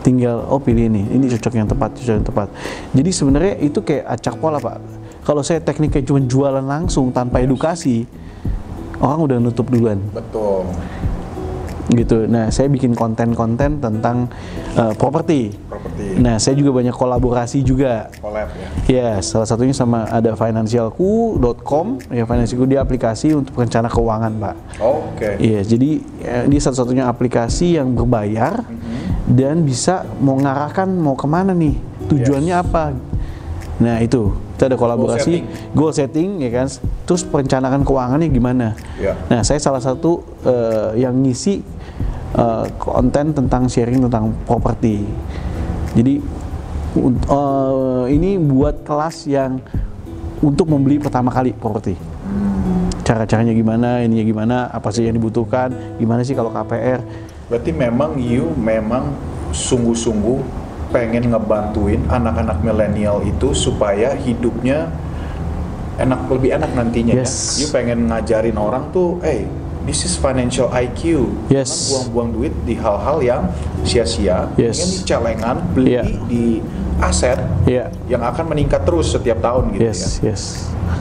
Tinggal oh pilih ini, ini cocok yang tepat, cocok yang tepat. Jadi sebenarnya itu kayak acak pola pak. Kalau saya tekniknya cuma jualan langsung tanpa edukasi, orang udah nutup duluan betul. Gitu. Nah saya bikin konten-konten tentang uh, properti. Properti Nah saya juga banyak kolaborasi juga. collab ya. Ya, salah satunya sama ada financialku.com. Ya, financialku dia aplikasi untuk perencana keuangan, Pak. Oke. Iya, jadi eh, dia satu-satunya aplikasi yang berbayar dan bisa mau ngarahkan mau ke mana nih, tujuannya apa. Nah itu, kita ada kolaborasi, goal setting, ya kan. Terus perencanaan keuangannya gimana. Ya. Nah, saya salah satu eh, yang ngisi eh, konten tentang sharing tentang properti. Jadi eh, ini buat kelas yang untuk membeli pertama kali properti. Cara-caranya gimana, ininya gimana, apa sih yang dibutuhkan, gimana sih kalau KPR. Berarti memang you memang sungguh-sungguh pengen ngebantuin anak-anak milenial itu supaya hidupnya enak lebih enak nantinya Yes. ya. You pengen ngajarin orang tuh, eh this is financial IQ. Yes. Buang-buang duit di hal-hal yang sia-sia. Yes. Mendingan di celengan beli Yeah. di aset Iya. yang akan meningkat terus setiap tahun gitu Yes, ya. yes.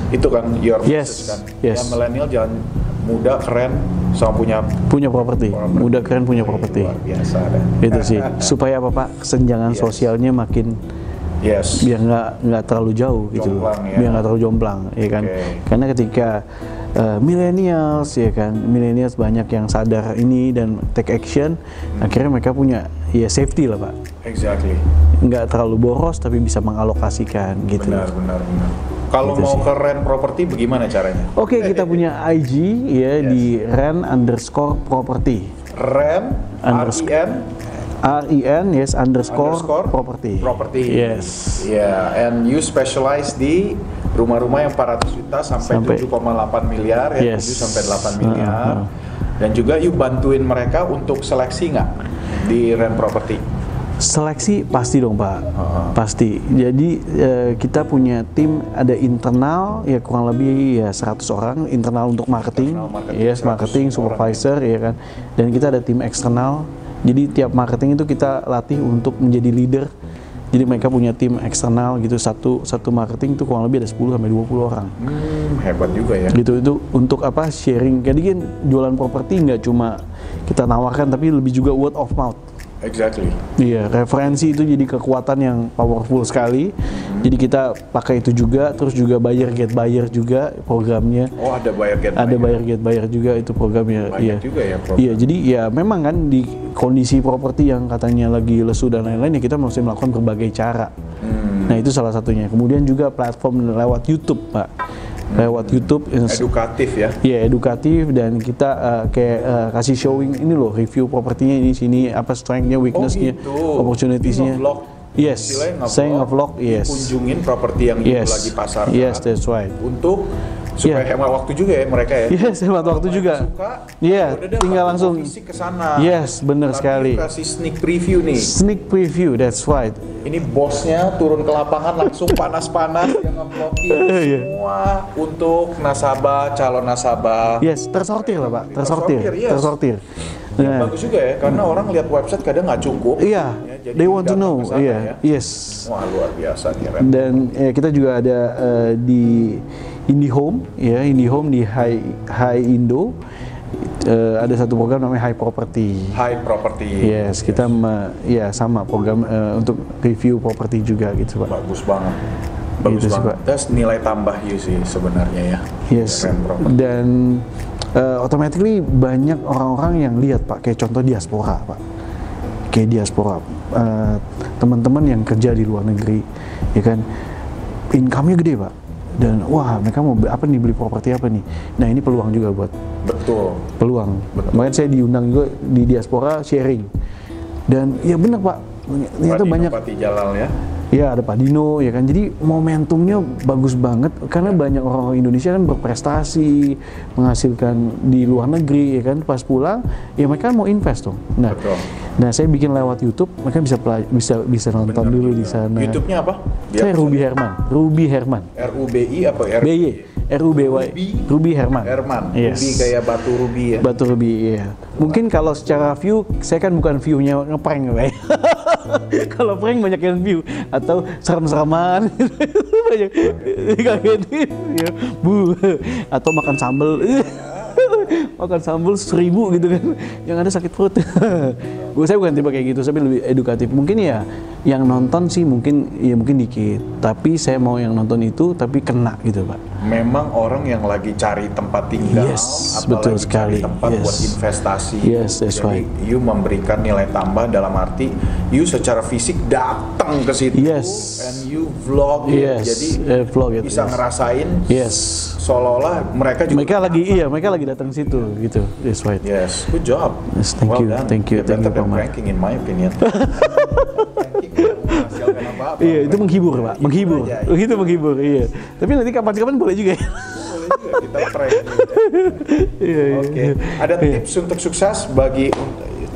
Itu kan your Yes, kan. yes. Yang milenial jangan muda, keren, sama punya Punya properti, properti. mudah keren punya properti. Luar biasa dah. Itu sih, supaya apa Pak, kesenjangan Yes. sosialnya makin Yes. biar nggak nggak terlalu jauh gitu. Jomplang, ya. biar nggak terlalu jomplang ya kan karena ketika uh, millennials ya kan millennials banyak yang sadar ini dan take action Hmm. akhirnya mereka punya ya safety lah pak Exactly. nggak terlalu boros tapi bisa mengalokasikan gitu Benar, benar, benar. Kalau Gitu mau sih. ke rent property bagaimana caranya? Oke kita punya IG ya di ren underscore property Rent, Unders- R-E-N, R I N yes underscore, underscore property Property. yes Ya, and you specialize di rumah-rumah yang 400 juta sampai, Sampai- 7,8 miliar ya, Yes. 7 sampai 8 miliar. Uh, uh. Dan juga you bantuin mereka untuk seleksi nggak di rent property? Seleksi pasti dong Pak, Heeh. pasti. Jadi eh, kita punya tim ada internal ya kurang lebih ya 100 orang internal untuk marketing, Internal marketing, yes 100 marketing orang supervisor ya kan. Dan kita ada tim eksternal. Jadi tiap marketing itu kita latih untuk menjadi leader. Jadi mereka punya tim eksternal gitu satu satu marketing itu kurang lebih ada 10 sampai 20 orang. Hmm, hebat juga ya. Gitu itu untuk apa sharing. Jadi kan jualan properti nggak cuma kita nawarkan tapi lebih juga word of mouth. Exactly. Iya, referensi itu jadi kekuatan yang powerful sekali. Jadi kita pakai itu juga, terus juga buyer get buyer juga programnya. Oh, ada buyer get Ada buyer. buyer get buyer juga itu programnya. Banyak iya. juga ya program. Iya, jadi ya memang kan di kondisi properti yang katanya lagi lesu dan lain-lain ya kita mesti melakukan berbagai cara. Hmm, Nah itu salah satunya. Kemudian juga platform lewat YouTube, Pak. Lewat YouTube. edukatif ya. Ya edukatif dan kita uh, kayak uh, kasih showing ini loh review propertinya ini sini apa strengthnya, weaknessnya, Oh, gitu. opportunitiesnya. Yes, saya nge-vlog, yes. kunjungin properti yang Yes. lagi pasarkan. Yes, that's right. Untuk supaya Yeah. hemat waktu juga ya mereka ya. Yes, hemat waktu juga. Suka, Iya, udah deh, tinggal langsung fisik ke sana. Yes, benar sekali. Kasih sneak preview nih. Sneak preview, that's right. Ini bosnya turun ke lapangan langsung panas-panas yang ngevlogin Iya. semua untuk nasabah, calon nasabah. Yes, tersortir lah pak, tersortir, Tersortir, yes. tersortir. Ya, Nah, bagus juga ya, karena orang lihat website kadang nggak cukup. iya, Ya, jadi they want to know, iya, ya. yes. Wah luar biasa nih. Dan eh, kita juga ada eh, di IndiHome, ya IndiHome di High High Indo. Eh, ada satu program namanya High Property. High property. Yes, kita me- ya sama program eh, untuk review properti juga gitu pak. bagus banget. Bagus Gitu sih, banget. Pak. Terus nilai tambah you sih sebenarnya ya. Yes, dan uh, automatically banyak orang-orang yang lihat pak, kayak contoh diaspora pak, kayak diaspora, uh, teman-teman yang kerja di luar negeri, ya kan, income-nya gede pak, dan wah mereka mau apa nih beli properti apa nih, nah ini peluang juga buat Betul. peluang, Betul. makanya saya diundang juga di diaspora sharing, dan ya benar pak, ternyata banyak Jalal ya. Ya ada Pak Dino ya kan. Jadi momentumnya bagus banget karena banyak orang Indonesia kan berprestasi, menghasilkan di luar negeri ya kan. Pas pulang ya mereka mau invest dong. Nah, Betul. nah saya bikin lewat YouTube, mereka bisa bisa bisa nonton Benar dulu juga. di sana. YouTube-nya apa? Biar Saya Ruby Herman, Ruby Herman. RUBI apa R? BY, R U B Y, Ruby Ruby Herman. Herman. Yes. Ruby kayak batu ruby ya. Batu Ruby, iya. Mungkin kalau secara view, saya kan bukan view-nya ngeprank, Pak. kalau prank banyak yang view. Atau serem-sereman. Banyak. Dikagetin ya bu. Atau makan sambal makan sambal seribu gitu kan yang ada sakit perut gue saya bukan tipe kayak gitu tapi lebih edukatif mungkin ya yang nonton sih mungkin ya mungkin dikit tapi saya mau yang nonton itu tapi kena gitu pak Memang orang yang lagi cari tempat tinggal Yes, atau betul sekali. cari tempat Yes. buat investasi. Yes, that's Jadi right. you memberikan nilai tambah dalam arti you secara fisik datang ke situ Yes. and you vlog. Yes, Jadi eh, vlog it, bisa yes. ngerasain yes seolah-olah mereka juga mereka lagi iya mereka lagi datang situ gitu that's right Yes, good job. Yes, thank well you, done. thank you, You're thank you, Pak Mar. ranking in my opinion. apa-apa. Iya, itu menghibur, Pak. Menghibur. aja. Itu menghibur, iya. Tapi nanti kapan-kapan boleh juga ya. Boleh juga kita prank. Iya, iya. Oke. Ada tips untuk sukses bagi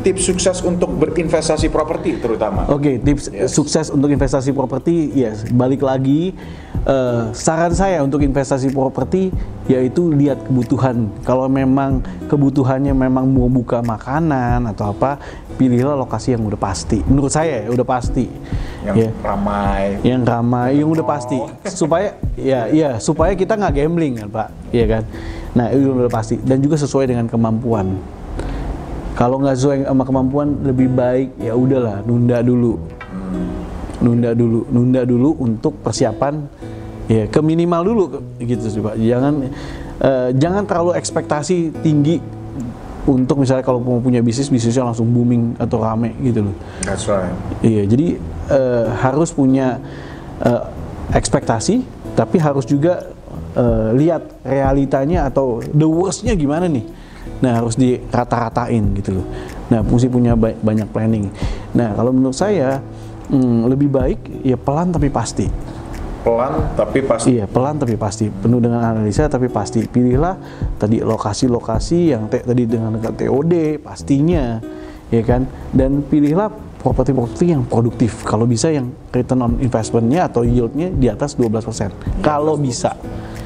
tips sukses untuk berinvestasi properti terutama. Oke, tips Yes. sukses untuk investasi properti, yes, balik lagi. eh, saran saya untuk investasi properti yaitu lihat kebutuhan. Kalau memang kebutuhannya memang mau buka makanan atau apa, pilihlah lokasi yang udah pasti. Menurut saya ya, udah pasti. Yang Ya. ramai. yang ramai, yang udah pasti supaya ya ya supaya kita nggak gambling kan pak, iya kan. Nah itu udah pasti dan juga sesuai dengan kemampuan. Kalau nggak sesuai sama kemampuan lebih baik ya udahlah nunda dulu, nunda dulu, nunda dulu untuk persiapan ya ke minimal dulu gitu sih pak. Jangan eh, jangan terlalu ekspektasi tinggi untuk misalnya kalau mau punya bisnis bisnisnya langsung booming atau rame gitu loh. That's right. Iya, jadi eh, harus punya eh, ekspektasi, tapi harus juga eh, lihat realitanya atau the worstnya gimana nih. Nah, harus dirata-ratain gitu loh. Nah, mesti punya ba- banyak planning. Nah, kalau menurut saya hmm, lebih baik ya pelan tapi pasti. Pelan tapi pasti. Iya, pelan tapi pasti. Penuh dengan analisa tapi pasti. Pilihlah tadi lokasi-lokasi yang te- tadi dengan dekat TOD pastinya, ya kan? Dan pilihlah properti-properti yang produktif. Kalau bisa yang return on investment-nya atau yield-nya di atas 12%. Kalau bisa.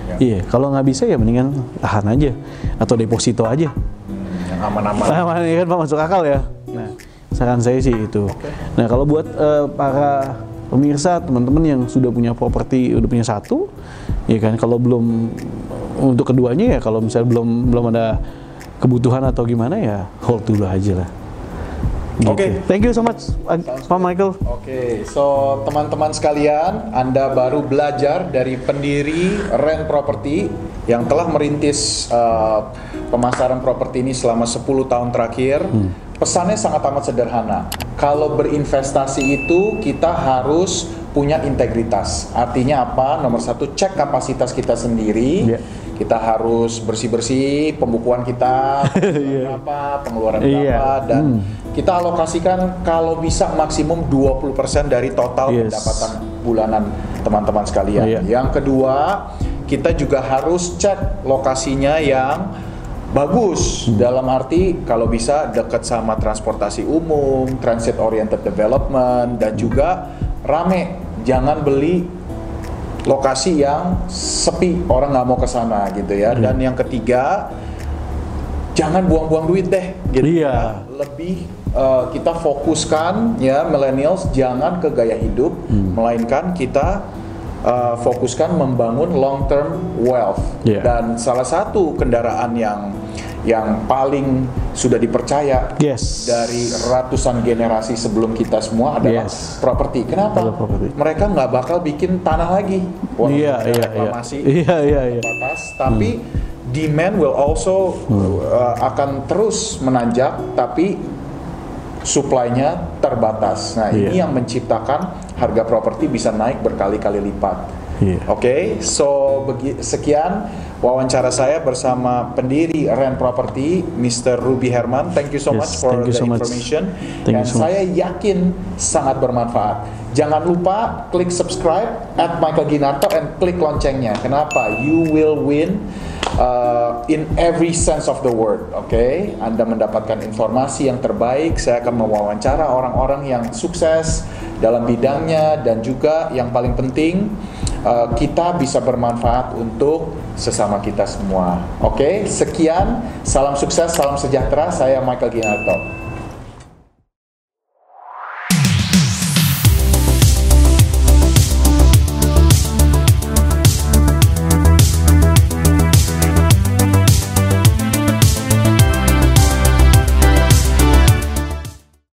Ya. Iya, kalau nggak bisa ya mendingan tahan aja atau deposito aja. Hmm, yang aman-aman. Nah, ya kan Pak masuk akal ya. Nah, saran saya sih itu. Nah, kalau buat eh, para pemirsa, teman-teman yang sudah punya properti, udah punya satu, ya kan kalau belum untuk keduanya ya kalau misalnya belum belum ada kebutuhan atau gimana ya hold dulu aja lah. Gitu. Oke. Thank you so much, Pak Michael. Oke, so teman-teman sekalian, Anda baru belajar dari pendiri Rent Property yang telah merintis uh, pemasaran properti ini selama 10 tahun terakhir. Pesannya sangat amat sederhana. Kalau berinvestasi itu kita harus punya integritas. Artinya apa? Nomor satu, cek kapasitas kita sendiri. Iya. Kita harus bersih-bersih pembukuan kita, Iya. berapa, pengeluaran Iya. berapa, dan kita alokasikan kalau bisa maksimum 20% dari total Yes. pendapatan bulanan teman-teman sekalian. Iya. Yang kedua, kita juga harus cek lokasinya yang bagus dalam arti kalau bisa dekat sama transportasi umum, transit oriented development dan juga rame. Jangan beli lokasi yang sepi, orang nggak mau ke sana gitu ya. Dan yang ketiga, jangan buang-buang duit deh gitu Iya. ya. Lebih eh, kita fokuskan ya millennials jangan ke gaya hidup, melainkan kita eh, fokuskan membangun long term wealth. Iya. Dan salah satu kendaraan yang yang paling sudah dipercaya Yes. dari ratusan generasi sebelum kita semua adalah Yes. properti. Kenapa? Adalah properti. Mereka nggak bakal bikin tanah lagi. Iya, ada iya, iya. reklamasi Iya, iya, iya. terbatas, tapi demand will also uh, akan terus menanjak, tapi supply-nya terbatas. Nah, ini Iya. yang menciptakan harga properti bisa naik berkali-kali lipat. Iya. Oke, so begi- sekian wawancara saya bersama pendiri Rent Property, Mr. Ruby Herman. Thank you so Yes, much for the so much. information. Thank you Dan so much. saya yakin sangat bermanfaat. Jangan lupa klik subscribe at Michael Ginarto and klik loncengnya. Kenapa? You will win uh, in every sense of the word. Oke, Anda mendapatkan informasi yang terbaik. Saya akan mewawancara orang-orang yang sukses dalam bidangnya dan juga yang paling penting uh, kita bisa bermanfaat untuk sesama kita semua. Oke, sekian. Salam sukses, salam sejahtera. Saya Michael Ginarto.